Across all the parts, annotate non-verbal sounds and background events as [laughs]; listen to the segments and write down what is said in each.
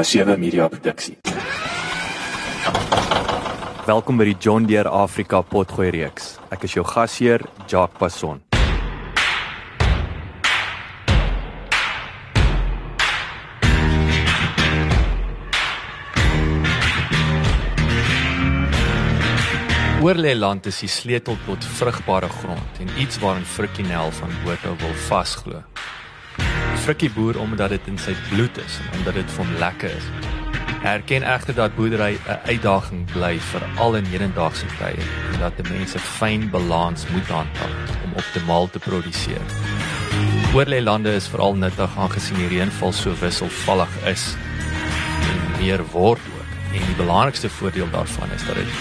'n sewe media produksie. Welkom by die John Deere Afrika Potgooi reeks. Ek is jou gasheer, Jacques Passon. Oorlê land is die sleutel tot vrugbare grond en iets waarin Frikkie Nel van Botho wil vasglo. Frikkie boer omdat dit in sy bloed is en omdat dit vir hom lekker is. Hy erken egter dat boerdery 'n uitdaging bly vir al in hedendaagse tye en dat die mense fyn balans moet handhaaf om optimaal te produseer. Oorlê lande is veral nuttig aangesien die reënval so wisselvallig is en meer word ook. En die belangrikste voordeel daarvan is dat dit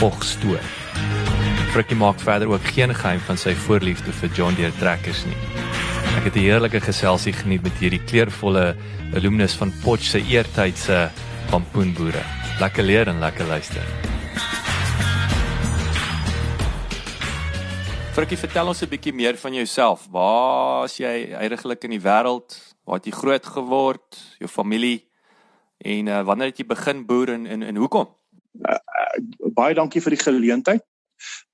vog stoor. Frikkie maak verder ook geen geheim van sy voorliefde vir John Deere trekkers nie. Ek het 'n heerlike geselsie geniet met hierdie kleurvolle alumnus van Potch se eertydse pampoenboere. Lekker leer en lekker luister. Frikkie, vertel ons 'n bietjie meer van jouself. Waar is jy eintlik in die wêreld? Waar het jy groot geword? Jou familie? En uh, wanneer het jy begin boer en en, en hoekom? Uh, baie dankie vir die geleentheid.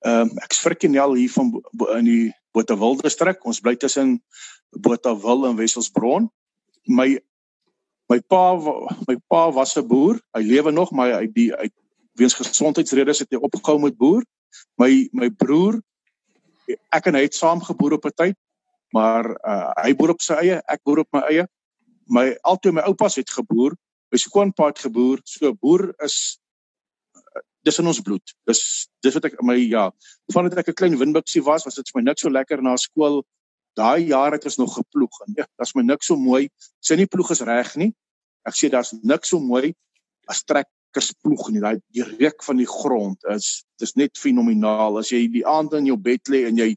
Ehm um, ek's Frikkenel hier van in die Botawil distrik. Ons bly tussen Botawil en Wesselsbron. My my pa my pa was 'n boer. Hy lewe nog, maar hy die hy weens gesondheidsredes het hy opgehou met boer. My my broer ek en hy het saam geboer op 'n tyd, maar uh, hy boer op sy eie, ek boer op my eie. My altyd my oupas het geboer, my skoonpa het geboer. So boer is dis in ons bloed. Dis dis wat ek my ja, vandat ek 'n klein windbuksie was, was dit vir my niks so lekker na skool. Daai jaar het ons nog geploeg en ja, dit's my niks so mooi. Sê nie ploeg is reg nie. Ek sê daar's niks so mooi as trekkers ploeg nie. Daai die reuk van die grond is dis net fenomenaal. As jy die aand in jou bed lê en jy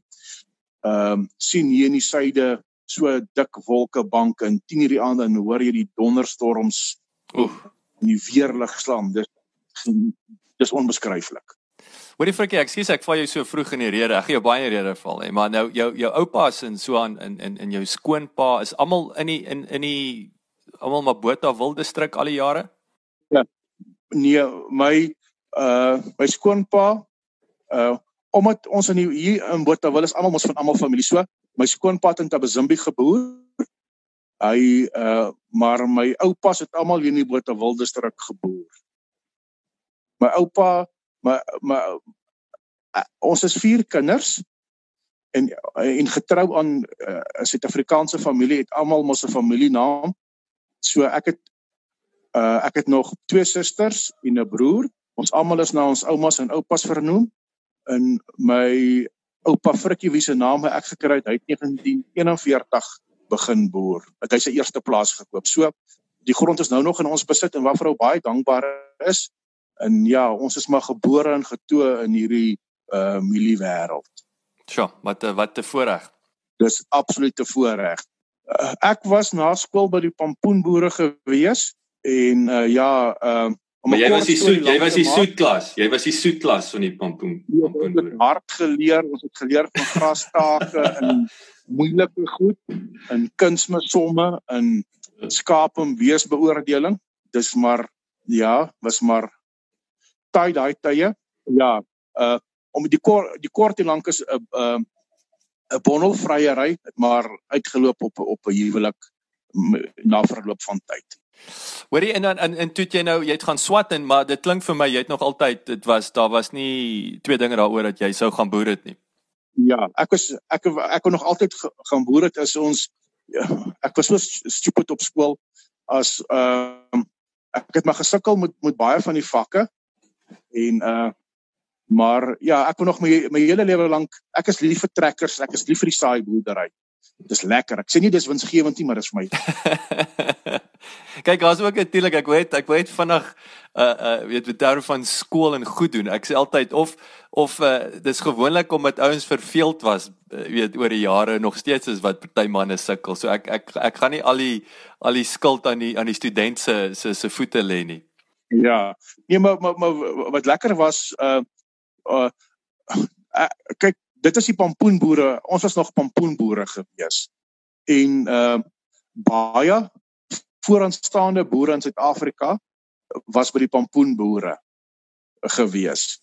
ehm um, sien hier in die suide so dik wolkebanke en 10:00 die aand en hoor jy die donderstorms oef en die weerlig slaan. Dis dis onbeskryflik. Hoorie Frikkie, ekskuus ek val jou so vroeg in die rede. Ek gee jou baie rede val, hè, maar nou jou jou oupas en so aan in in in jou skoonpa is almal in die in in die almal maar Botha Wildestrik al die jare? Ja. Nee, my uh my skoonpa uh omdat ons in die, hier in Botha Wil is almal ons van almal familie so. My skoonpa het in Tabazimbi geboor. Hy uh maar my oupas het almal hier in die Botha Wildestrik geboor my oupa my my uh, ons is vier kinders en en getrou aan 'n uh, Suid-Afrikaanse familie het almal mos 'n familienaam. So ek het uh, ek het nog twee susters en 'n broer. Ons almal is na ons oumas en oupas vernoem in my oupa Frikkie wie se naam ek gekry het hy het 1941 begin boer. Het hy sy eerste plaas gekoop. So die grond is nou nog in ons besit en waarvoor hy baie dankbaar is en ja, ons is maar gebore en getoe in hierdie uh milie wêreld. Sjoe, wat wat te voorreg. Dis absoluut te voorreg. Uh, ek was na skool by die pampoenboere gewees en uh ja, uh Maar jy was die soet, jy was die soet klas. Jy was die soet klas van die pampoen. Ja, ons het hard geleer, ons het geleer van grastake [laughs] en moeilike goed en kunsmesomme en skaap en weesbeoordeling. Dis maar ja, was maar taai daai tye. Ja, uh om die kort die kort en lank is 'n uh, 'n uh, 'n bondelvryery, maar uitgeloop op op 'n huwelik na verloop van tyd. Hoorie en dan en, en toe jy nou jy het gaan swat en maar dit klink vir my jy het nog altyd dit was daar was nie twee dinge daaroor dat jy sou gaan boer het nie. Ja, ek was ek ek kon nog altyd gaan boer het as ons ek was so stupid op skool as ehm uh, ek het maar gesukkel met met baie van die vakke en uh maar ja, ek wil nog my my hele lewe lank ek is lief vir trekkers, ek is lief vir die saai boerdery. Dis lekker. Ek sê nie dis winsgewend nie, maar dis vir my. [laughs] Kyk, daar's ook natuurlik ek weet, ek weet vinnig uh uh weet met terme van skool en goed doen. Ek sê altyd of of uh dis gewoonlik omdat ouens verveeld was, uh, weet oor die jare nog steeds is wat party manne sukkel. So ek ek ek gaan nie al die al die skuld aan die aan die student se se se voete lê nie. Ja. Nee, maar maar, maar wat lekker was uh uh, uh kyk, dit is die pampoenboere. Ons was nog pampoenboere gewees. En uh baie vooraanstaande boere in Suid-Afrika was by die pampoenboere gewees.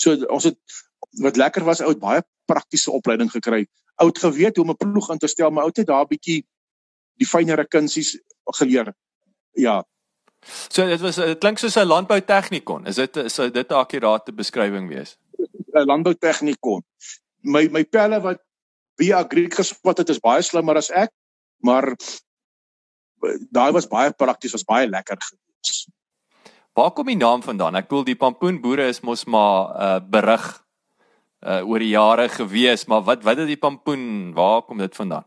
So ons het wat lekker was ou baie praktiese opleiding gekry. Oud geweet hoe om 'n ploeg in te stel, maar oud het daar 'n bietjie die fynere kunsies geleer. Ja. So dit was dit klink soos 'n landbou tegnikon. Is dit sou dit 'n akkurate beskrywing wees? 'n Landbou tegnikon. My my pelle wat via agriek gespot het is baie slimmer as ek, maar daai was baie prakties, was baie lekker gewees. Waar kom die naam vandaan? Ek bedoel die pampoenboere is mos maar 'n uh, berig uh oor die jare gewees, maar wat wat is die pampoen? Waar kom dit vandaan?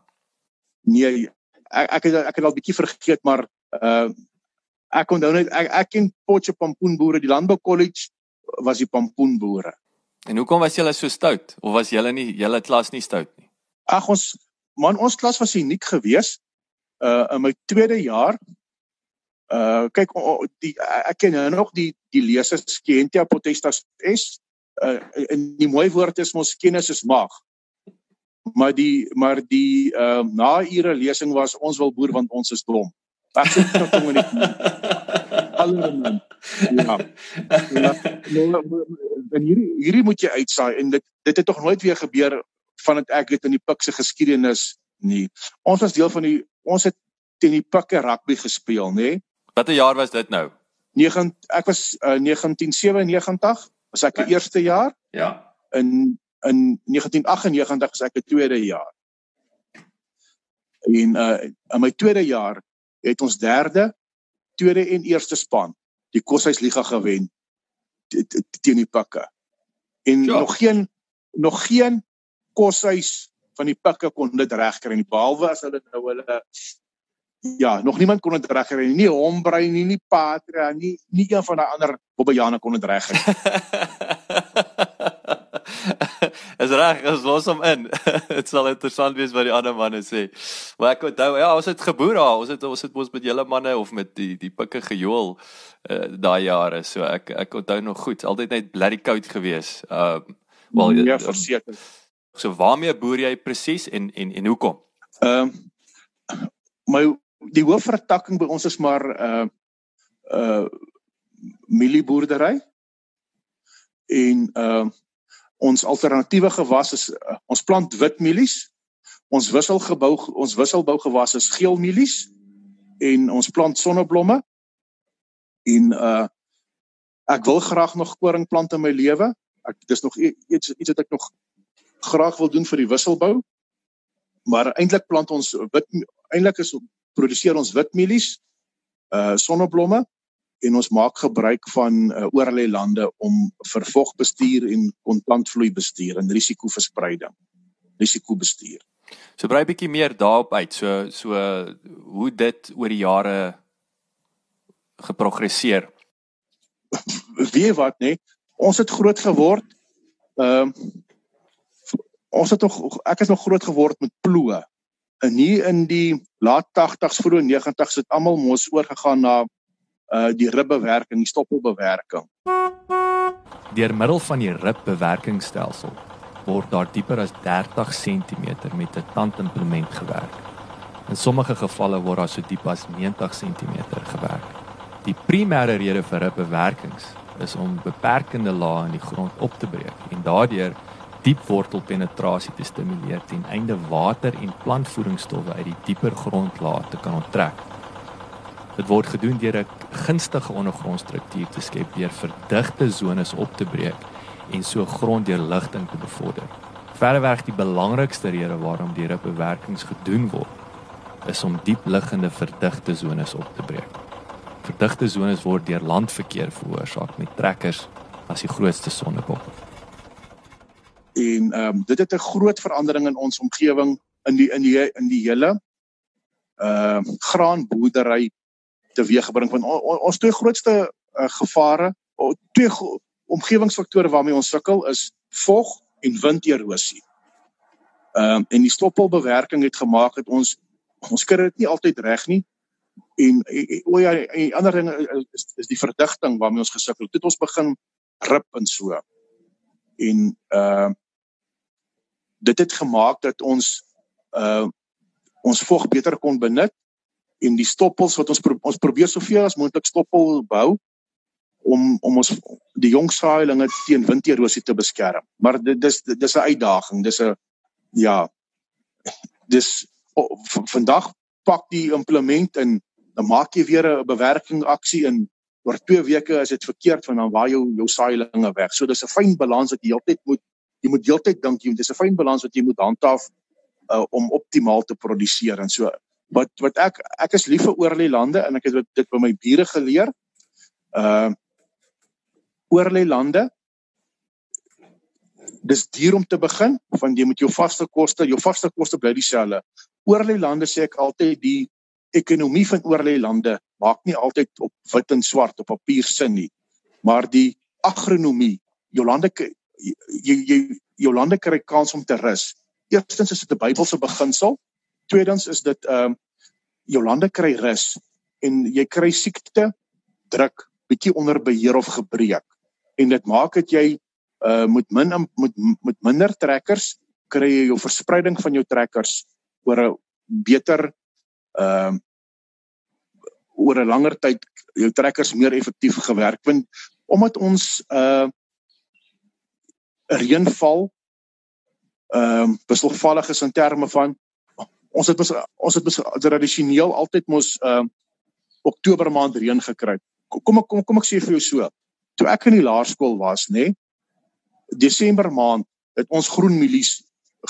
Nee, ek ek het ek het al bietjie vergeet, maar uh ek onthou net ek ek ken Potche pampoenboere, die Landbou College was die pampoenboere. En hoekom was julle so stout of was julle nie julle klas nie stout nie? Ag ons man ons klas was uniek geweest uh in my tweede jaar uh kyk die ek ken nou nog die die lesers Scientia Potestas S uh in die mooi woord is mos kennis is mag. Maar die maar die uh na ure lesing was ons wil boer want ons is dom. Ek sê dit kom nie. Alreeds. Ja. ja. Nou, en hierdie hierdie moet jy uitsaai en dit dit het tog nooit weer gebeur vandat ek weet in die Pik se geskiedenis nie. Ons was deel van die ons het teen die pikke rugby gespeel, nê? Watter jaar was dit nou? 9 ek was uh, 1997 was ek die ja. eerste jaar. Ja. In in 1998 was ek die tweede jaar. En uh in my tweede jaar het ons derde, tweede en eerste span die Koshuisliga gewen teen die pikke. En ja. nog geen nog geen Koshuis van die pikke kon dit regkry nie behalwe as hulle nou hulle ja, nog niemand kon dit regkry nie. Nie Hombrein nie, nie Patria nie, nie een van daai ander Bobbejane kon dit regkry. [laughs] Is reg, as los hom in. [laughs] Dit sal interessant wees wat die ander manne sê. Maar ek onthou, ja, ons het geboer daar. Ons het ons het mos met julle manne of met die die pikke gejoel uh, daai jare. So ek ek onthou nog goed. Altyd net bloody koud gewees. Ehm uh, wel ja, verseker. So waarmee boer jy presies en en en hoekom? Ehm um, my die hoofvertakking by ons is maar uh uh mielieboerdery. En uh ons alternatiewe gewas is uh, ons plant wit mielies. Ons wisselgebou ons wisselbou gewas is geel mielies en ons plant sonneblomme. En uh ek wil graag nog koring plant in my lewe. Ek dis nog iets iets wat ek nog graag wil doen vir die wisselbou. Maar eintlik plant ons wit eintlik is produseer ons wit mielies, uh sonneblomme en ons maak gebruik van uh, oorlê lande om vervogbestuur en kontantvloei bestuur en risikoverspreiding. Risikobestuur. So brei 'n bietjie meer daarop uit. So so hoe dit oor die jare geprogresseer. Wie wat nê? Ons het groot geword. Ehm uh, ons het nog ek het nog groot geword met ploë. En hier in die laat 80s vroeë 90s het almal mos oorgegaan na uh die ribbewerking, die stoppelbewerking. Deur middel van die ribbewerkingstelsel word daar dieper as 30 cm met 'n tandimplement gewerk. In sommige gevalle word daar so diep as 90 cm gewerk. Die primêre rede vir ribbewerkings is om beperkende lae in die grond op te breek en daardeur diep wortelpenetrasie te stimuleer ten einde water en plantvoedingsstowwe uit die dieper grondlaag te kan onttrek. Dit word gedoen deur 'n gunstige ondergrondstruktuur te skep deur verdigte sones op te breek en so gronddeurligting te bevorder. Verderweg die belangrikste rede waarom die ribbewerkings gedoen word, is om diep liggende verdigte sones op te breek. Verdigte sones word deur landverkeer veroorsaak met trekkers as die grootste sondebok en ehm um, dit het 'n groot verandering in ons omgewing in die in die in die hele ehm uh, graanboerdery teweeggebring van on, ons twee grootste uh, gevare of twee omgewingsfaktore waarmee ons sukkel is vog en winderosie. Ehm um, en die stoppelbewerking het gemaak dat ons ons kry dit nie altyd reg nie en o ja en die ander ding is, is die verdigting waarmee ons gesukkel het. Dit ons begin rip en so. En ehm uh, dit het gemaak dat ons uh ons vog beter kon benut en die stoppels wat ons pro ons probeer soveel as moontlik stoppel bou om om ons die jong saailinge teen winterosie te beskerm. Maar dit dis dis 'n uitdaging. Dis 'n ja. Dis oh, vandag pak die implement en dan maak jy weer 'n bewerking aksie in oor 2 weke is dit verkeerd van dan waar jou jou saailinge weg. So dis 'n fyn balans wat jy heeltyd moet jy moet heeltyd dink jy dis 'n fyn balans wat jy moet handhaaf uh, om optimaal te produseer en so wat wat ek ek is lief vir oorlê lande en ek het dit by my bure geleer. Uh oorlê lande dis duur om te begin want jy moet jou vaste koste, jou vaste koste bly dieselfde. Oorlê lande sê ek altyd die ekonomie van oorlê lande maak nie altyd op wit en swart op papier sin nie. Maar die agronomie, jou lande jy jy jou lande kry kans om te rus. Eerstens is dit 'n Bybelse beginsel. Tweedens is dit ehm um, jou lande kry rus en jy kry siekte druk bietjie onder beheer of gebreek. En dit maak dat jy uh moet min moet met minder trekkers kry jy jou verspreiding van jou trekkers oor 'n beter ehm uh, oor 'n langer tyd jou trekkers meer effektief gewerk want omdat ons uh reënval ehm uh, wisselvallig is in terme van ons het ons het tradisioneel altyd mos ehm uh, Oktober maand reën gekry. Kom ek kom kom ek sê vir jou so. Toe ek in die laerskool was, nê, nee, Desember maand het ons groen mielies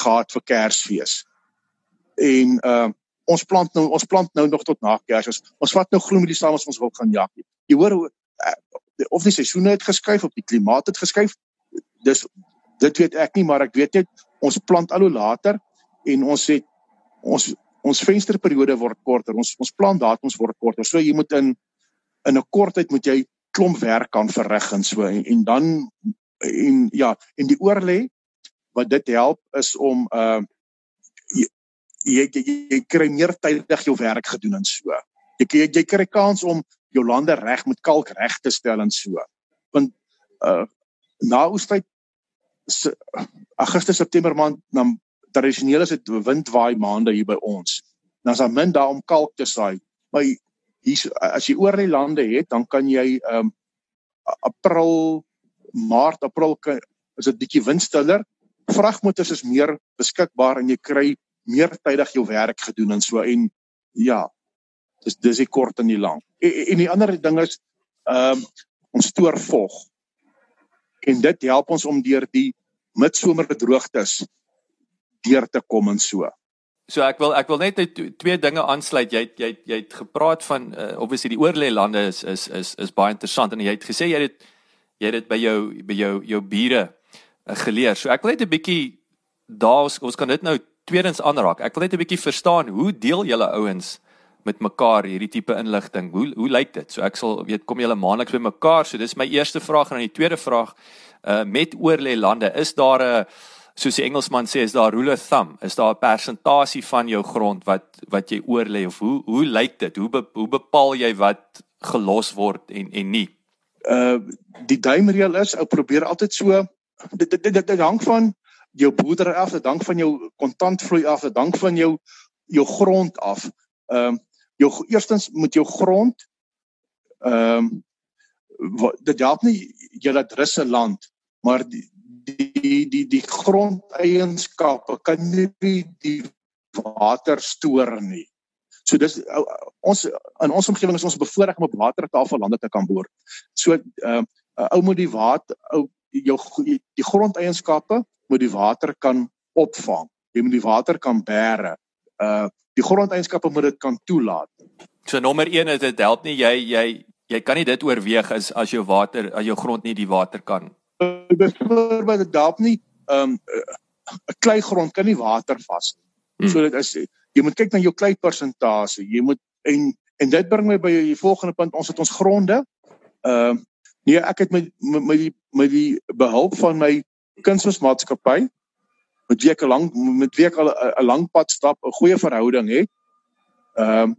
gehad vir Kersfees. En ehm uh, ons plant nou ons plant nou nog tot na Kersfees. Ons vat nou groen mielies saam as ons wil gaan jag. Jy hoor hoe uh, of die seisoene het geskuif of die klimaat het geskuif. Dis dit weet ek nie, maar ek weet net ons plant al hoe later en ons het ons ons vensterperiode word korter. Ons ons plantdatums word korter. So jy moet in in 'n kort tyd moet jy klomp werk kan verrig en so en, en dan en ja, en die oorlê wat dit help is om uh jy jy, jy, jy kry meer tydig jou werk gedoen en so. Jy jy, jy kry kans om jou lande reg met kalk reg te stel en so. Want uh na oestyd Augustus September maand dan tradisioneel is dit windwaai maande hier by ons. Dan is daar min daar om kalk te saai. Maar hier as jy oor die lande het, dan kan jy um April, Maart, April kan, is dit bietjie windstiller. Vragmotors is meer beskikbaar en jy kry meer tydig jou werk gedoen en so en ja. Dis dis die kort en die lank. En, en die ander ding is um ons stoor vog. En dit help ons om deur die midsomergedroogtes deur te kom en so. So ek wil ek wil net twee dinge aansluit. Jy jy jy het gepraat van uh, obviously die oorlê lande is is is is baie interessant en jy het gesê jy het jy het dit by jou by jou jou bure uh, geleer. So ek wil net 'n bietjie daar ons, ons kan dit nou tweedens aanraak. Ek wil net 'n bietjie verstaan hoe deel julle ouens met mekaar hierdie tipe inligting. Hoe hoe lyk dit? So ek sal weet kom julle maandeliks by mekaar. So dis my eerste vraag en dan die tweede vraag uh met oorlê lande is daar 'n uh, soos die Engelsman sê is daar rule of thumb. Is daar 'n persentasie van jou grond wat wat jy oorlê? Of hoe hoe lyk dit? Hoe be, hoe bepaal jy wat gelos word en en nie? Uh die duimreël is ou probeer altyd so dit dit dit, dit hang van jou boerdery af dit hang van jou kontantvloei af dit hang van jou jou grond af. Ehm um, jou eerstens moet jou grond ehm um, dit help nie jy dat russe land maar die die die grondeienskappe kan nie die water stoor nie. So dis ons in ons omgewing is ons bevoorreg om op watertafel lande te kan boer. So uh ou moet die water ou jou die grondeienskappe moet die water kan opvang. Jy moet die water kan bære. Uh die grondeienskappe moet dit kan toelaat. So nommer 1 is dit help nie jy jy jy kan nie dit oorweeg as as jou water as jou grond nie die water kan byvoorbeeld dit dalk nie ehm, 'n um, kleigrond kan nie water vas nie. Hmm. So dit is jy moet kyk na jou klei persentasie. Jy moet en en dit bring my by die volgende punt. Ons het ons gronde. Ehm uh, nee, ek het met met die met die behulp van my kunsmismaatskappy met wie ek al lank met wie ek al 'n lang pad stap, 'n goeie verhouding het. Ehm um,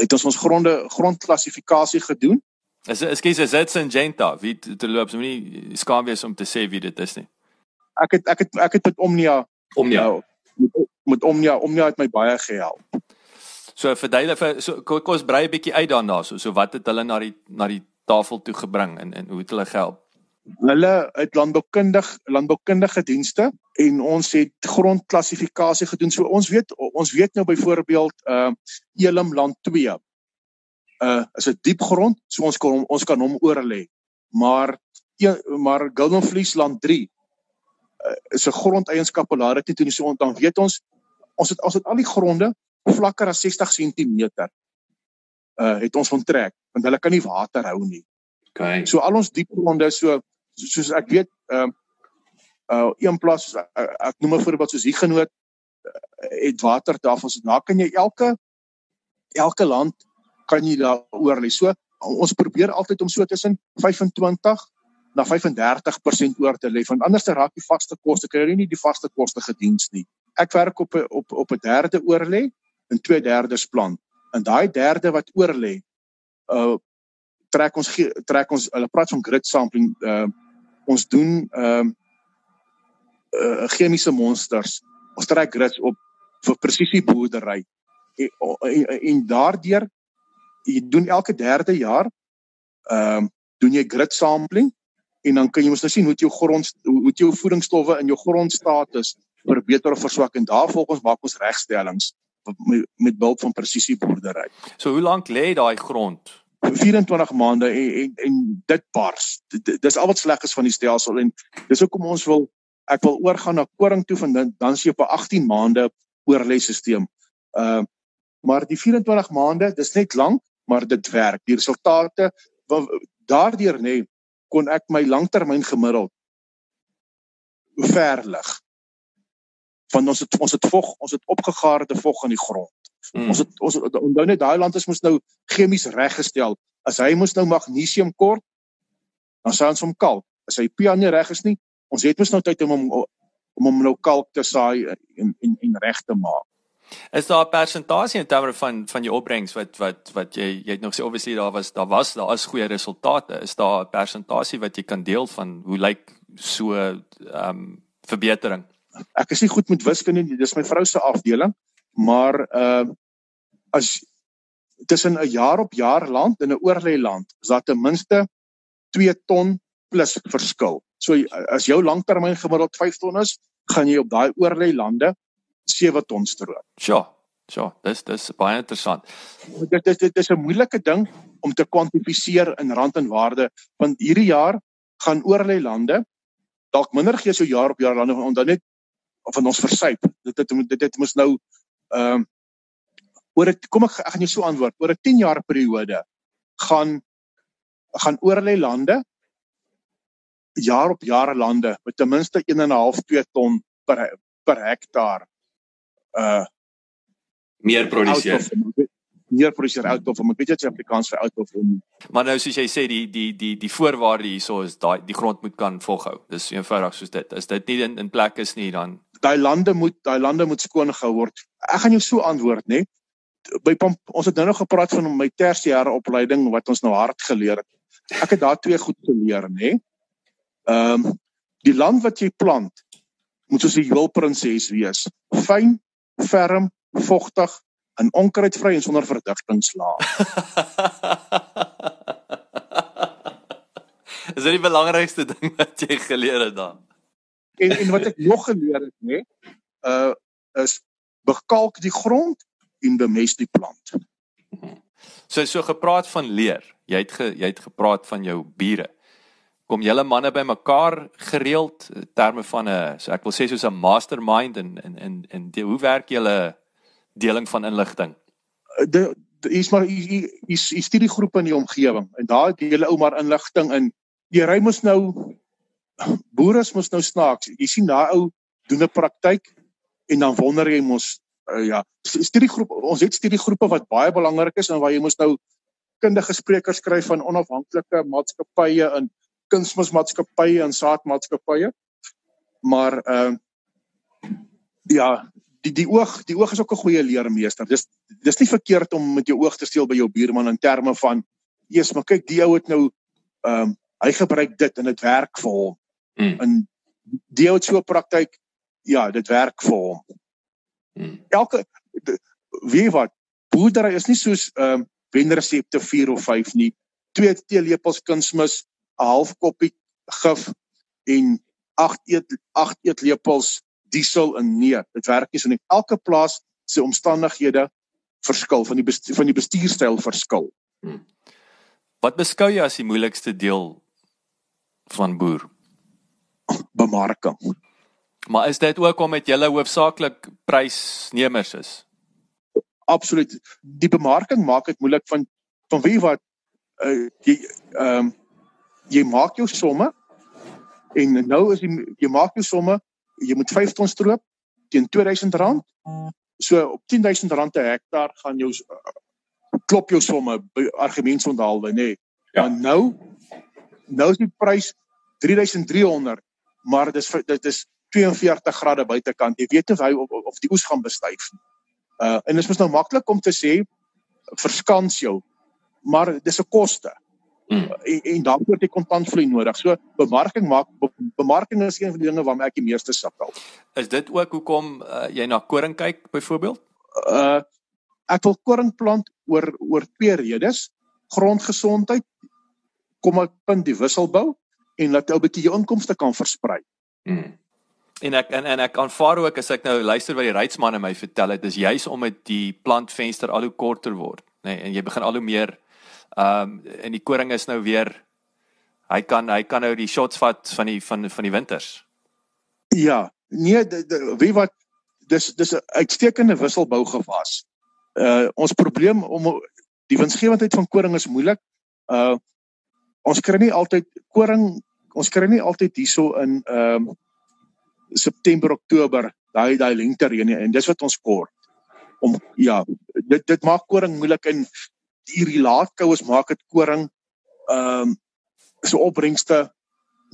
het ons ons gronde grondklassifikasie gedoen Is ekskuus, is dit Syngenta? Wie te loop so nie skaam wees om te sê wie dit is nie. Ek het ek het ek het met Omnia Omnia met, met Omnia Omnia het my baie gehelp. So verduidelik vir so kom ons brei 'n bietjie uit daarna so. So wat het hulle na die na die tafel toe gebring en en hoe het hulle gehelp? Hulle het landboukundig landboukundige dienste en ons het grondklassifikasie gedoen. So ons weet ons weet nou byvoorbeeld uh Elim land 2 uh is 'n diep grond, so ons kan ons kan hom oor lê. Maar maar Golden Fleece land 3 uh, is 'n grondeienskap laat dit toe so dan weet ons ons het ons het al die gronde vlakker as 60 cm uh het ons onttrek want hulle kan nie water hou nie. Okay. So al ons diep gronde so soos ek weet ehm uh, uh een plaas uh, ek noem 'n voorbeeld soos Huguenot uh, het water daarvan so daar kan jy elke elke land kan jy daar oor lê. So ons probeer altyd om so tussen 25 na 35% oor te lê want anders dan raak die vaste koste kry jy nie die vaste koste gediens nie. Ek werk op op op 'n derde oor lê twee derdes plan. En daai derde wat oor lê uh trek ons trek ons hulle praat van grid sampling uh ons doen ehm uh, uh chemiese monsters. Ons trek grids op vir presisie boerdery. En, en, en daardeur jy doen elke derde jaar ehm uh, doen jy grid sampling en dan kan jy mos nou sien hoe jou grond hoe jou voedingsstowwe in jou grondstatus verbeter of verswak en daarvolgens maak ons regstellings met, met behulp van presisie boerdery. So hoe lank lê daai grond? 24 maande en en, en dit bars. Dis al wat sleg is van die stelsel en dis hoekom ons wil ek wil oorgaan na koring toe van dan dan sien jy op 'n 18 maande oorlesstelsel. Uh maar die 24 maande, dis net lank, maar dit werk. Die resultate daardeur nê nee, kon ek my langtermyn gemiddeld verlig. Want ons het ons het vog, ons het opgegaarde vog in die grond. Hmm. Ons het ons onthou net daai land is mos nou chemies reggestel. As hy mos nou magnesium kort, dan sou ons hom kalk. As hy pH nie reg is nie, ons het mos nou tyd om hom om hom nou kalk te saai en en en reg te maak. Is daar 'n persentasie in terme van van jou opbrengs wat wat wat jy jy het nog sê obviously daar was daar was daar is goeie resultate. Is daar 'n persentasie wat jy kan deel van hoe lyk so ehm um, verbetering? Ek is nie goed met wiskunde nie. Dis my vrou se afdeling, maar ehm uh, as tussen 'n jaar op jaar land en 'n oorlê land, is daar ten minste 2 ton plus verskil. So as jou langtermyn gemiddeld 5 ton is, gaan jy op daai oorlê lande 7 ton stroop. Ja. Ja, dis dis baie interessant. Dit dit dit is 'n moeilike ding om te kwantifiseer in rand en waarde want hierdie jaar gaan oorlê lande dalk minder gee so jaar op jaar lande van onthou net of van ons versuip. Dit dit dit, dit moet nou ehm um, oor het, kom ek ek gaan jou so antwoord. Oor 'n 10 jaar periode gaan gaan oorlê lande jaar op jaar lande met ten minste 1.5 2 ton per per hektaar uh meer produseer. Meer produseer out of ek weet jy Afrikaans vir out of om. Maar nou soos jy sê die die die die voorwaarde hierso is daai die grond moet kan volhou. Dis eenvoudig soos dit. As dit nie in, in plek is nie dan daai lande moet daai lande moet skoon gehou word. Ek gaan jou so antwoord, né? By Pamp, ons het nou nog gepraat van my tersiêre opleiding wat ons nou hard geleer het. Ek het daar twee goed geleer, né? Ehm um, die land wat jy plant moet soos 'n heelprinses wees. Fyn, ferm, vogtig en onkruidvry en sonder verdigtingslaag. [laughs] Is dit die belangrikste ding wat jy geleer het dan? En en wat ek nog geleer het, nê, uh is bekalk die grond en bemest die plant. So so gepraat van leer. Jy het ge, jy het gepraat van jou bure. Kom julle manne bymekaar gereeld terme van 'n so ek wil sê soos 'n mastermind en en en en die, hoe werk julle deling van inligting? De hier's maar hier hier studie groepe in die omgewing en daar deel hulle ou maar inligting in. Die ry mos nou [clears throat] boere mos nou snaaks. Jy sien daai ou doen 'n praktyk en dan wonder jy mos uh, ja, studiegroepe ons het studiegroepe wat baie belangrik is en waar jy mos nou kundige sprekers skryf van onafhanklike maatskappye en kunsmismaatskappye en saadmaatskappye. Maar ehm uh, ja, die die oog, die oog is ook 'n goeie leermeester. Dis dis nie verkeerd om met jou oog te steel by jou buurman in terme van eers maar kyk die ou het nou ehm um, hy gebruik dit en dit werk vir hom. Mm. En die ou het so praktyk ja, dit werk vir hom. Mm. Elke wie wat boerdery is nie soos ehm uh, wenresepte 4 of 5 nie. 2 teelepels kunsmis, 'n half koppie gif en 8 eet 8 eetlepels diesel in nee. Dit werk nie so nie. Elke plaas se omstandighede verskil van die bestuur, van die bestuurstyl verskil. Hmm. Wat beskou jy as die moeilikste deel van boer? Bemarking. Maar is dit ook om met julle hoofsaaklik prysnemers is? Absoluut. Die bemarking maak dit moeilik van van wie wat uh, jy ehm um, jy maak jou somme en nou is jy jy maak jou somme jy moet 5 ton stroop teen R2000 so op R10000 per hektaar gaan jou klop jou somme argumentsondaalwe nê nee. ja nou nou is die prys 3300 maar dit is dit is 42 grade buitekant jy weet of hy of, of die oes gaan bestyf uh en dit is mos nou maklik om te sê verskans jou maar dis 'n koste. En, en dan word die kontantvloei nodig. So bemarking maak be, bemarking is een van die dinge waarmee ek die meeste sukkel. Is dit ook hoekom uh, jy na koring kyk byvoorbeeld? Uh ek wil koring plant oor oor twee redes. Grondgesondheid kom ek punt die wisselbou en laat ou bietjie jou inkomste kan versprei. Mm. En ek en, en ek aanvaar ook as ek nou luister wat die reitsmanne my vertel het, dis juis om dit die plantvenster al hoe korter word, nê, nee, en jy begin al hoe meer Ehm um, en die koring is nou weer hy kan hy kan nou die shots vat van die van van die winters. Ja, nee, wie wat dis dis 'n uitstekende wisselbou gewas. Uh ons probleem om die winsgewendheid van koring is moeilik. Uh ons kry nie altyd koring ons kry nie altyd hierso in ehm um, September Oktober daai daai lente reën en dis wat ons kort om ja dit dit maak koring moeilik en die relaatkoues maak dit koring ehm um, so opbrengste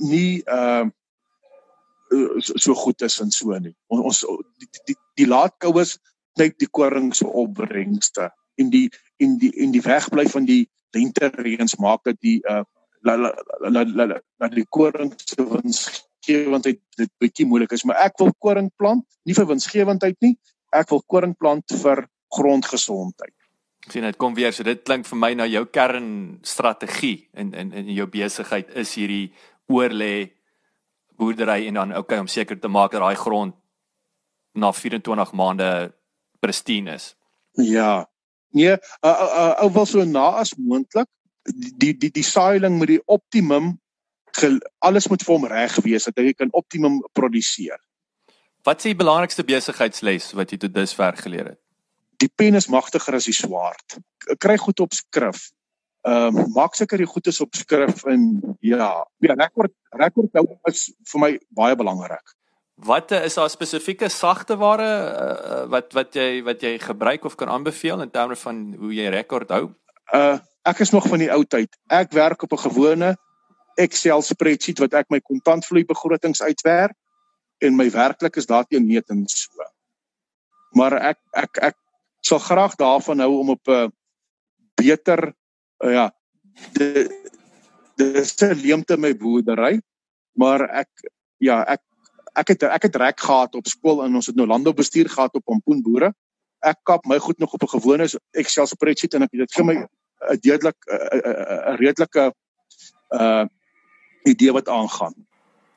nie ehm uh, so, so goed is en so nie. Ons ons die die, die laatkoues net die koring se opbrengste en die en die en die wegbly van die lentereëns maak dit die uh la la la la la die koring se winsgewendheid dit bietjie moeilik is, maar ek wil koring plant nie vir winsgewendheid nie. Ek wil koring plant vir grondgesondheid sien dit kom weer so dit klink vir my na jou kernstrategie in in in jou besigheid is hierdie oorlê boerdery en dan okay om seker te maak dat daai grond na 24 maande pristine is. Ja. Nee, ou wil so na as moontlik die die die saailing met die optimum alles moet vir hom reg wees dat hy kan optimum produseer. Wat is die belangrikste besigheidsles wat jy tot dusver geleer het? Die pen is magtiger as die swaard. Kry goed op skrif. Ehm um, maak seker die goed is op skrif en ja, ja rekord rekord hou is vir my baie belangrik. Wat is daar spesifieke sagte ware uh, wat wat jy wat jy gebruik of kan aanbeveel in terme van hoe jy rekord hou? Uh ek is nog van die ou tyd. Ek werk op 'n gewone Excel spreadsheet wat ek my kontantvloei begrotings uitwerk en my werklik is daarteen metings so. Maar ek ek ek sal graag daarvan hou om op 'n beter uh, ja dis 'n leemte my boerdery maar ek ja ek ek het ek het rek gehad op skool en ons het nou landboubestuur gehad op pompoenboere. Ek kap my goed nog op 'n gewone Excel spreadsheet en ek dit gee my 'n deeglik 'n redelike uh idee wat aangaan.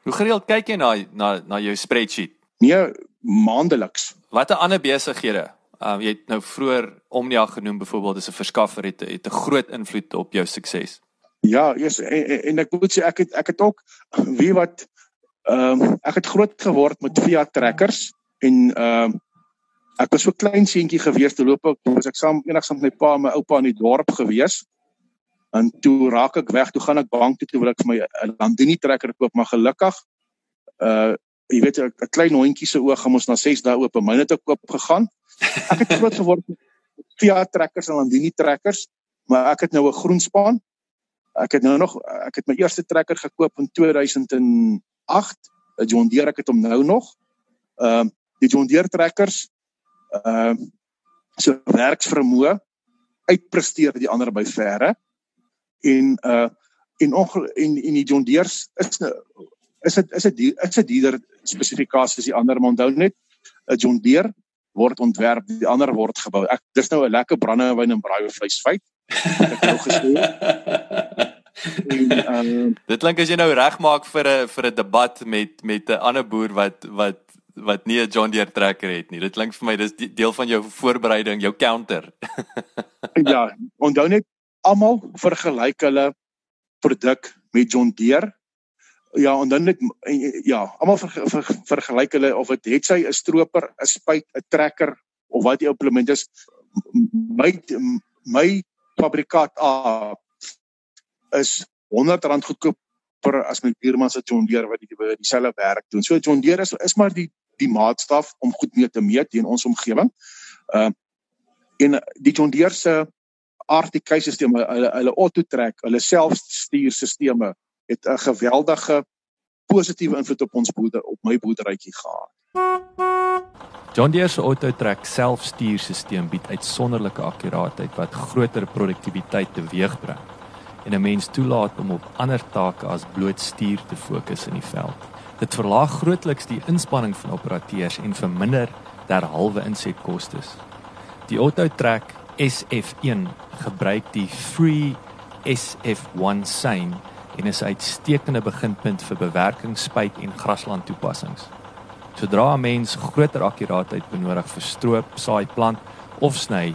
Hoe gereeld kyk jy na na na jou spreadsheet? Nee maandeliks. Watter ander besighede Um jy het nou vroeër Omnia genoem byvoorbeeld as 'n verskaffer het het 'n groot invloed op jou sukses. Ja, yes, en, en ek moet sê ek het ek het ook wie wat ehm um, ek het groot geword met Fiat trekkers en ehm um, ek was so klein seentjie gewees te loop ek was ek saam enigsins met my pa en my oupa in die dorp gewees. En toe raak ek weg, toe gaan ek bank toe, toe wil ek vir my 'n Landini trekker koop, maar gelukkig uh jy weet 'n klein hondjie se oë gaan ons na 6 dae oop en myne te koop gegaan. Ek het groot geword met Fiat trekkers en Landini trekkers, maar ek het nou 'n groen span. Ek het nou nog ek het my eerste trekker gekoop in 2008. 'n John Deere ek het hom nou nog. Ehm uh, die John Deere trekkers ehm uh, so werksvermoë uitpresteer die ander by verre. En uh en onge en en die John Deere is is dit is dit is dit dieder spesifikasies die ander maar onthou net 'n John Deere word ontwerp, die ander word gebou. Ek dis nou 'n lekker brandewyn en braaivleis feit. Ek het nou gesê. [laughs] en uh, dit klink as jy nou regmaak vir 'n vir 'n debat met met 'n ander boer wat wat wat nie 'n John Deere trekker het nie. Dit klink vir my dis deel van jou voorbereiding, jou counter. [laughs] ja, onthou net almal vergelyk hulle produk met John Deere. Ja, en dan net ja, almal ver, ver, vergelyk hulle of dit het sy 'n stroper, 'n spuit, 'n trekker of wat die implement is. My my fabrikaat A is R100 goedkoper as my buurman se John Deere wat die dieselfde werk doen. So John Deere is is maar die die maatstaf om goed mee te meet in ons omgewing. Uh en die John Deere se RTK-stelsel, hulle hulle auto-track, hulle selfstuurstelsels het 'n geweldige positiewe invloed op ons boerder op my boerderytjie gehad. John Deere se auto-track selfstuurstelsel bied uitsonderlike akkuraatheid wat groter produktiwiteit teweegbring en 'n mens toelaat om op ander take as bloot stuur te fokus in die veld. Dit verlaag grootliks die inspanning van operateurs en verminder derhalwe insetkoste. Die AutoTrack SF1 gebruik die Free SF1 sein en is 'n uitstekende beginpunt vir bewerking, spuit en grasland toepassings. Sodra 'n mens groter akkuraatheid benodig vir stroop, saai, plant of sny,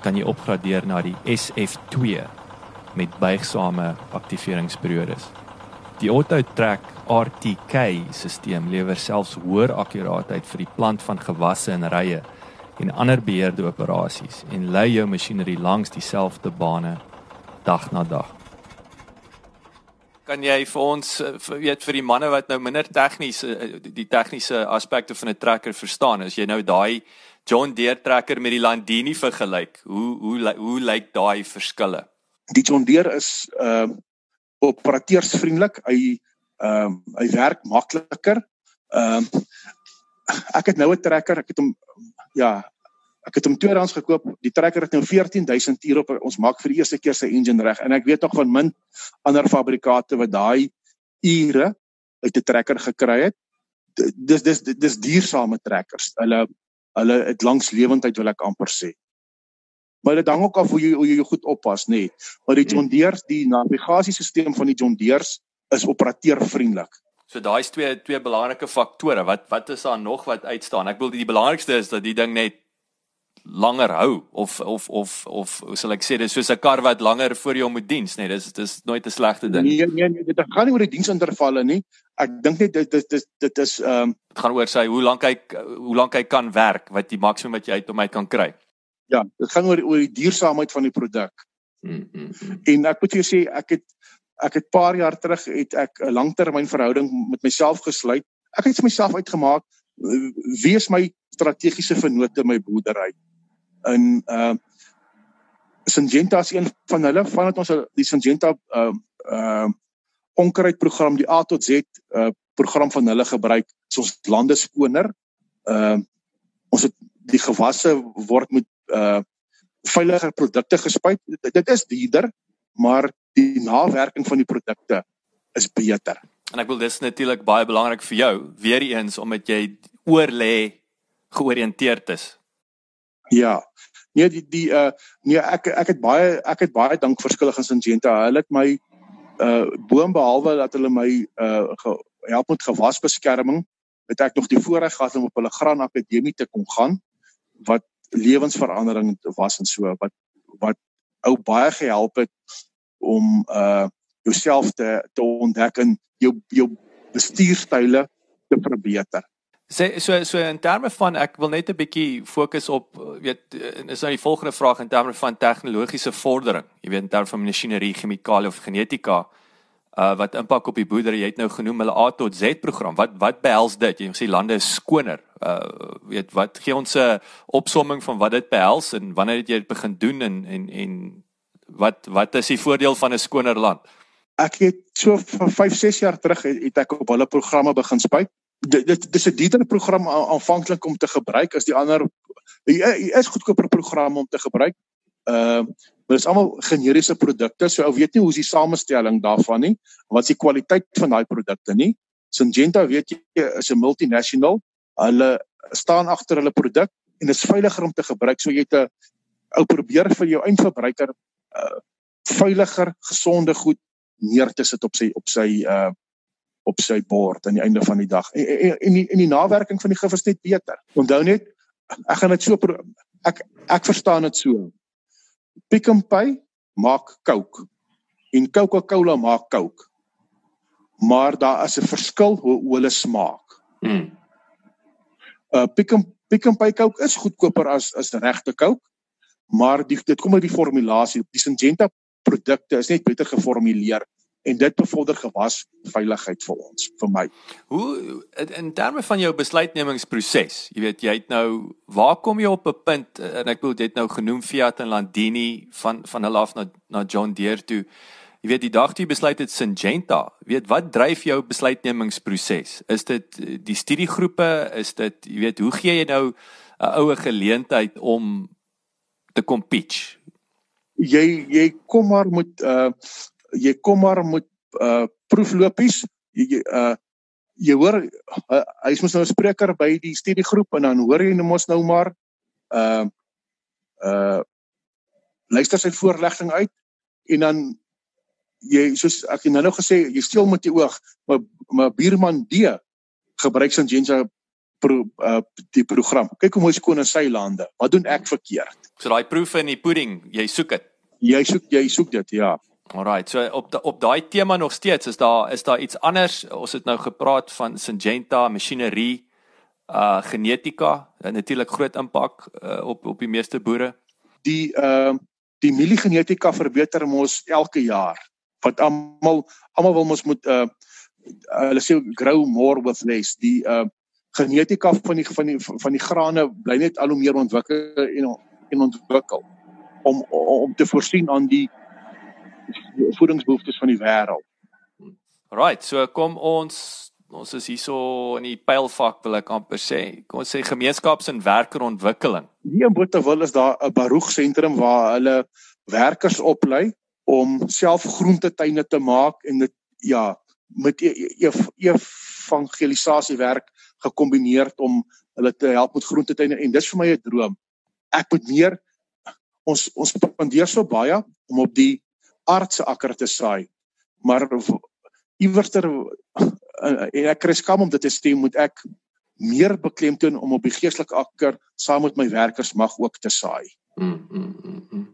kan jy opgradeer na die SF2 met buigsame aktiveringsperiodes. Die AutoTrack RTK-stelsel lewer selfs hoër akkuraatheid vir die plant van gewasse en rye en ander beheerde operasies en lei jou masjinerie langs dieselfde bane dag na dag. Kan jy vir ons eh, weet vir die manne wat nou minder tegnies eh, die tegniese aspekte van 'n trekker verstaan, as jy nou daai John Deere trekker met die Landini vergelyk, hoe hoe hoe lyk daai verskille? Die John Deere is ehm uh, operateursvriendelik. Hy ehm um, hy werk makliker. Ehm um, ek het nou 'n trekker, ek het hom ja, ek het hom tweedehands gekoop. Die trekker het nou 14000 uur op. Ons maak vir die eerste keer sy engine reg en ek weet nog van min ander fabrikate wat daai ure uit 'n trekker gekry het. Dis dis dis duursame trekkers. Hulle hulle het langs lewendheid wil ek amper sê. Maar dit hang ook af hoe jy hoe jy goed oppas, nê. Nee. Maar die John Deere, die navigasiesisteem van die John Deere is operateurvriendelik. So daai is twee twee belangrike faktore. Wat wat is daar nog wat uitstaan? Ek wil die belangrikste is dat die ding net langer hou of of of of hoe sal ek sê dis soos 'n kar wat langer voor jou moet diens, nee, dis dis nooit 'n slegte ding. Nee, nee, nee, dit gaan nie oor die diensintervalle nie. Ek dink net dit dit dit dit is ehm um, dit gaan oor sy hoe lank hy hoe lank hy kan werk, wat die maksimum wat jy uit hom uit kan kry. Ja, dit gaan oor oor die duursaamheid van die produk. Mm, mm, mm. En ek moet vir jou sê ek het ek het paar jaar terug het ek 'n langtermynverhouding met myself gesluit. Ek het myself uitgemaak wie is my strategiese vennote my boerdery. In uh Syngenta is een van hulle vandat ons die Syngenta uh uh onkruidprogram die A tot Z uh program van hulle gebruik. Ons lande skoner. Uh ons het die gewasse word met uh veiliger produkte gespuit. Dit, dit is duurder, maar die nawerking van die produkte is beter. En ek wil dis natuurlik baie belangrik vir jou, weer eens omdat jy oor lê georiënteerd is. Ja. Nee die die uh nee ek ek het baie ek het baie dank verskillig aan Syngenta. Hulle het my uh boom behalwe dat hulle my uh help met gewasbeskerming, het ek nog die voorreg gehad om op hulle graan akademie te kom gaan wat lewensverandering was en so wat wat ou baie gehelp het om uh jouself te te ontdek en jou jou bestuurstyle te verbeter. Sê so so in terme van ek wil net 'n bietjie fokus op weet is nou die volgende vraag in terme van tegnologiese vordering. Jy weet in terme van masjinerie, chemikalie of genetika uh wat impak op die boerdery jy het nou genoem hulle A tot Z program. Wat wat behels dit? Jy sê lande is skoner. Uh weet wat gee ons 'n opsomming van wat dit behels en wanneer het jy dit begin doen en en en wat wat is die voordeel van 'n skoner land? Ek het so van 5, 6 jaar terug het, het ek op hulle programme begin spuit. Dit dit dis 'n dieter program aanvanklik om te gebruik as die ander hier is goedkoper programme om te gebruik. Ehm uh, maar dit is almal generiese produkte, so ou weet nie hoe is die samestelling daarvan nie. Wat is die kwaliteit van daai produkte nie? Syngenta weet jy is 'n multinational. Hulle staan agter hulle produk en is veiliger om te gebruik. So jy het 'n ou probeer vir jou eindverbruiker uh veiliger, gesonde goed neer te sit op sy op sy uh op sy bord aan die einde van die dag. En en, die en die nawerking van die gif is net beter. Onthou net ek gaan dit so ek ek verstaan dit so. Pick n Pay maak Coke en Coca-Cola maak Coke. Maar daar is 'n verskil hoe, hulle smaak. Hmm. Uh Pick n Pick n Pay Coke is goedkoper as as regte Coke, maar die, dit kom uit die formulasie. Die Syngenta produkte is net beter geformuleer en dit bevorder gewas veiligheid vir ons vir my. Hoe in terme van jou besluitnemingsproses, jy weet jy het nou waar kom jy op 'n punt en ek wil dit nou genoem Fiat en Landini van van hulle af na na John Deere toe. Jy weet die dag toe jy besluit het Syngenta, weet wat dryf jou besluitnemingsproses? Is dit die studiegroepe? Is dit jy weet hoe gee jy nou 'n oue geleentheid om te kom pitch? Jy jy kom maar met uh jy kom maar met uh proeflopies jy uh jy hoor uh, hy is mos nou 'n spreker by die studiegroep en dan hoor jy nou mos nou maar uh uh luister sy voorlegging uit en dan jy soos ek nou nou gesê jy steel met die oog maar maar buurman D gebruik sy Jenja pro uh die program. Kyk hoe mooi skoon in sy lande. Wat doen ek verkeerd? So daai proef in die pudding jy soek dit? Jy soek jy soek dit ja Alright, so op da, op daai tema nog steeds is daar is daar iets anders. Ons het nou gepraat van Syngenta, masjinerie, uh genetika, natuurlik groot impak uh, op op die meeste boere. Die ehm uh, die mieliegenetika verbeter mos elke jaar. Wat almal almal wil mos moet uh hulle sê grow more with less. Die uh genetika van die van die van die grane bly net al hoe meer ontwikkel en en ontwikkel om om te voorsien aan die voedingsbehoeftes van die wêreld. Right, so kom ons ons is hierso in die pylvak wil ek amper sê. Kom ons sê gemeenskaps- en werkerontwikkeling. Hier in Botawil is daar 'n Baruch sentrum waar hulle werkers oplei om self groentetuine te maak en dit ja, met e, e, e, evangelisasie werk gekombineer om hulle te help met groentetuine en dis vir my 'n droom. Ek moet meer ons ons spandeer so baie om op die aardse akker te saai. Maar iewerster en ek kry skam om dit te sê, moet ek meer beklemtoon om op die geestelike akker saam met my werkers mag ook te saai. Mm, mm, mm, mm.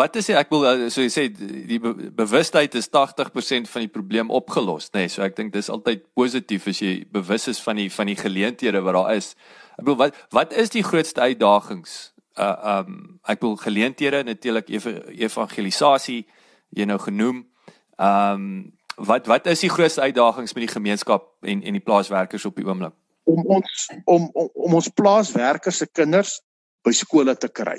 Wat is ek wil so jy sê die be bewustheid is 80% van die probleem opgelos, nê? Nee, so ek dink dis altyd positief as jy bewus is van die van die geleenthede wat daar is. Ek bedoel wat wat is die grootste uitdagings? Uh um ek bedoel geleenthede natuurlik ev evangelisasie, jy nou genoem. Ehm um, wat wat is die grootste uitdagings met die gemeenskap en en die plaaswerkers op die oomblik? Om ons om om, om ons plaaswerkers se kinders by skole te kry.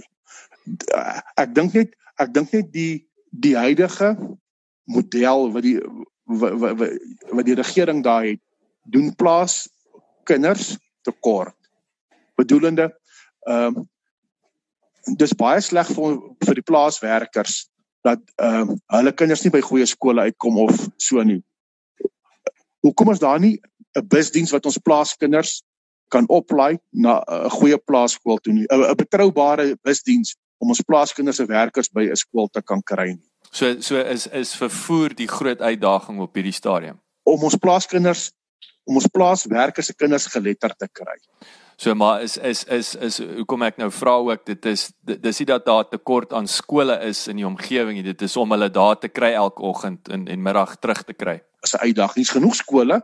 Ek dink net ek dink net die die huidige model wat die wat, wat, wat die regering daar het doen plaas kinders tekort. Bedoelende ehm um, dis baie sleg vir vir die plaaswerkers dat ehm uh, hulle kinders nie by goeie skole uitkom of so nie. Hoekom is daar nie 'n busdiens wat ons plaaskinders kan oplaai na 'n goeie plaaskool toe nie? 'n betroubare busdiens om ons plaaskinders se werkers by 'n skool te kan kry nie. So so is is vervoer die groot uitdaging op hierdie stadium. Om ons plaaskinders om ons plaaswerkers se kinders geletterd te kry. So maar is is is is hoekom ek nou vra ook dit is dis nie dat daar tekort aan skole is in die omgewing nie dit is om hulle daar te kry elke oggend en en middag terug te kry. Is 'n uitdaging is genoeg skole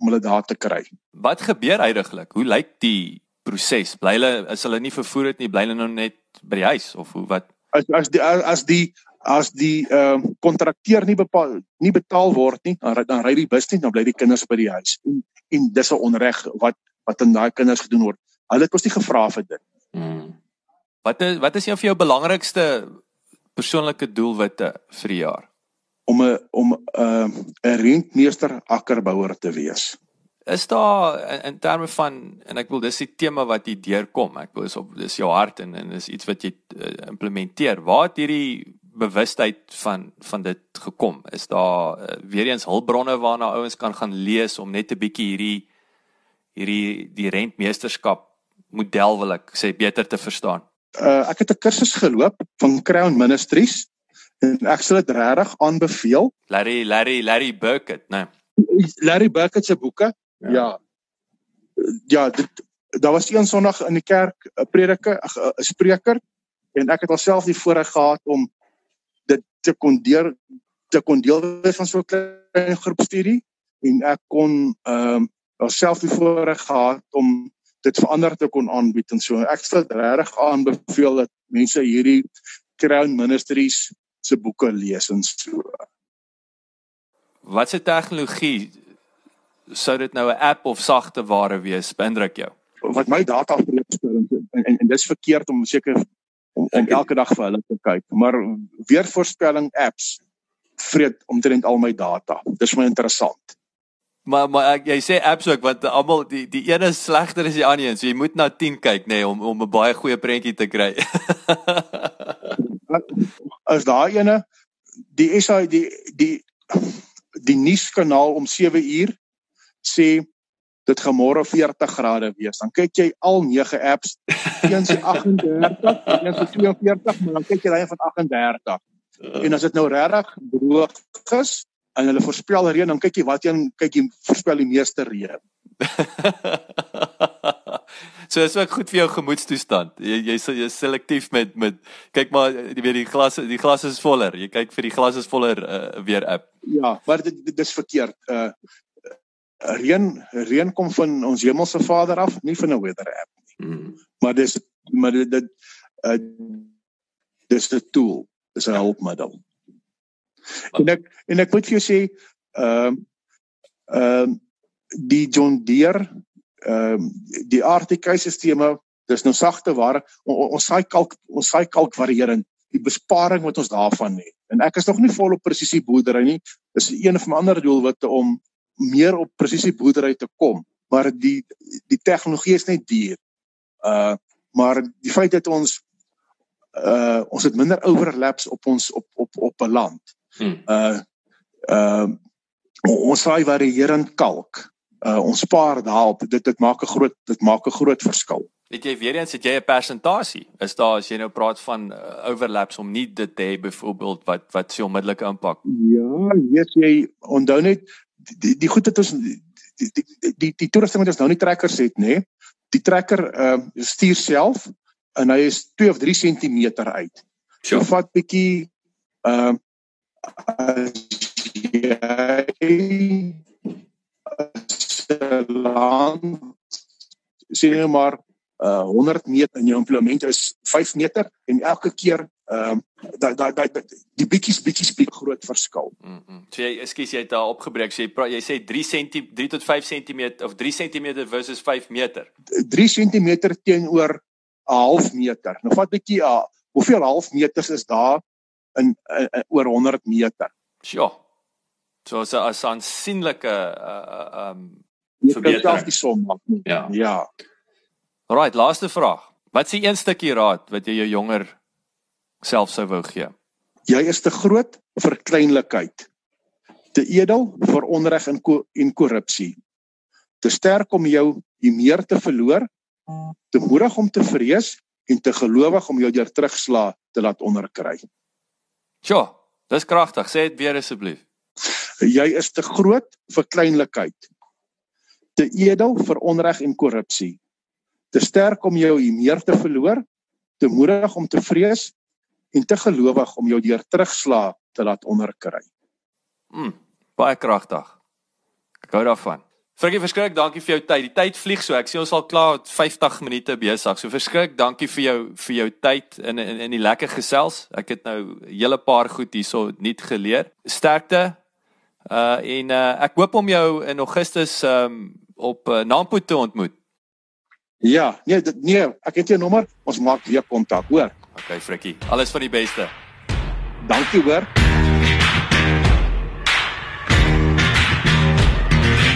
om hulle daar te kry. Wat gebeur heidaglik? Hoe lyk die proses? Bly hulle is hulle nie vervoer het nie, bly hulle nou net by die huis of hoe wat? As as die as die as die ehm uh, kontrakteur nie bepaal nie betaal word nie, dan dan ry die bus nie, dan bly die kinders by die huis. En, en dis 'n onreg wat wat aan daai kinders gedoen word. Hulle het ons nie gevra vir dit. Hmm. Wat is wat is een van jou belangrikste persoonlike doelwitte vir die jaar? Om 'n om 'n uh, 'n rentmeester akkerbouer te wees. Is daar in, in terme van en ek wil dis die tema wat hier deurkom. Ek wil is op dis jou hart en en is iets wat jy uh, implementeer. Waar het hierdie bewustheid van van dit gekom? Is daar uh, weer eens hulpbronne waarna ouens kan gaan lees om net 'n bietjie hierdie hierdie die rentmeesterskap model wil ek sê beter te verstaan? Uh ek het 'n kursus geloop van Crown Ministries en ek sal dit regtig aanbeveel. Larry Larry Larry Burkett, né? Nee. Larry Burkett se boeke. Ja. Ja, ja dit daar was een Sondag in die kerk 'n prediker, 'n spreker en ek het alself die voorreg gehad om dit te kon deur te kon deel wees van so 'n klein groep studie en ek kon ehm um, alself die voorreg gehad om dit verander te kon aanbied en so ek stel regtig aanbeveel dat mense hierdie Crown Ministries se boeke lees en so. Wat se tegnologie sou dit nou 'n app of sagte ware wees, beïndruk jou? Wat my data voorspelling en en, en dis verkeerd om seker om, om elke dag vir hulle te kyk, maar weervoorspelling apps vreet omtrent al my data. Dis my interessant. Maar maar ek, jy sê apps ook want almal die die een is slegter as die ander een, so jy moet na 10 kyk nê nee, om om 'n baie goeie prentjie te kry. [laughs] As daai ene die SA die die die nuuskanaal om 7 uur sê dit gaan môre 40 grade wees. Dan kyk jy al 9 apps, een se 38, een se 42, maar dan kyk jy daai van 38. En as dit nou regtig droog is en hulle voorspel reën, dan kyk jy wat een kyk jy voorspel die meeste reën. [laughs] so is ook goed vir jou gemoedstoestand. Jy jy jy selektief met met kyk maar jy weet die glas die glas is voller. Jy kyk vir die glas is voller uh, weer app. Ja, maar dit dis verkeerd. Uh reën reën kom van ons hemelse Vader af, nie van 'n weather app nie. Mm. Maar dis maar dit dit uh, dis 'n tool, dis 'n hulpmiddel. En ek en ek moet vir jou sê, ehm uh, ehm uh, die John Deere ehm uh, die RTK-sisteme, dis nou sagte ware, on, ons saai kalk ons saai kalk varierend die besparing wat ons daarvan het. En ek is nog nie volop presisie boerdery nie. Dis een van my ander doelwitte om meer op presisie boerdery te kom, maar die die tegnologie is net duur. Uh maar die feit dat ons uh ons het minder overlaps op ons op op op 'n land. Hmm. Uh uh ons saai varierend kalk. Uh ons spaar daarop. Dit dit maak 'n groot dit maak 'n groot verskil. Weet jy weer eens het jy 'n persentasie? Is daar as jy nou praat van uh, overlaps om nie dit te hê byvoorbeeld wat wat se onmiddellike impak? Ja, weet jy onthou net die die goed het ons die die die, die toerusting wat ons nou nie trekkers het nê. Die trekker uh, stuur self en hy is 2 of 3 cm uit. So sure. vat bietjie ehm uh, jy sien nou maar uh 100 meter en jou implement is 5 meter en elke keer ehm uh, daai daai daai die bietjies bietjies bietjie groot verskil. Mm. -hmm. So jy ekskuus jy het daar opgebreek. So jy jy sê 3 cm 3 tot 5 cm of 3 cm versus 5 meter. 3 cm teenoor 'n half meter. Nou vat bietjie uh, hoeveel half meters is daar in, in, in oor 100 meter. Ja. So so 'n aansienlike uh um verbetering. Jy kan die som maak. Ja. Ja. Alright, laaste vraag. Wat is die een stukkie raad wat jy jou jonger self sou wou gee? Jy is te groot vir kleinlikheid. Te edel vir onreg en ko en korrupsie. Te sterk om jou die meer te verloor, te moedig om te vrees en te gelowig om jou deur terugslag te laat onderkry. Ja, dis kragtig. Sê dit weer asseblief. Jy is te groot vir kleinlikheid. Te edel vir onreg en korrupsie. Te sterk om jou meer te verloor, te moedig om te vrees en te gelowig om jou deur terugslag te laat onderkry. Mm, baie kragtig. Ek hou daarvan. Frikkie verskrik, dankie vir jou tyd. Die tyd vlieg so. Ek sien ons al klaar 50 minute besig. So verskrik, dankie vir jou vir jou tyd in in in die lekker gesels. Ek het nou 'n hele paar goed hierso nuut geleer. Sterkte. Uh en uh ek hoop om jou in Augustus um op uh, Nampo te ontmoet. Ja, nee, dit, nee, ek het jou nommer. Ons maak weer kontak, hoor. Okay, Frikkie. Alles van die beste. Dankie, hoor.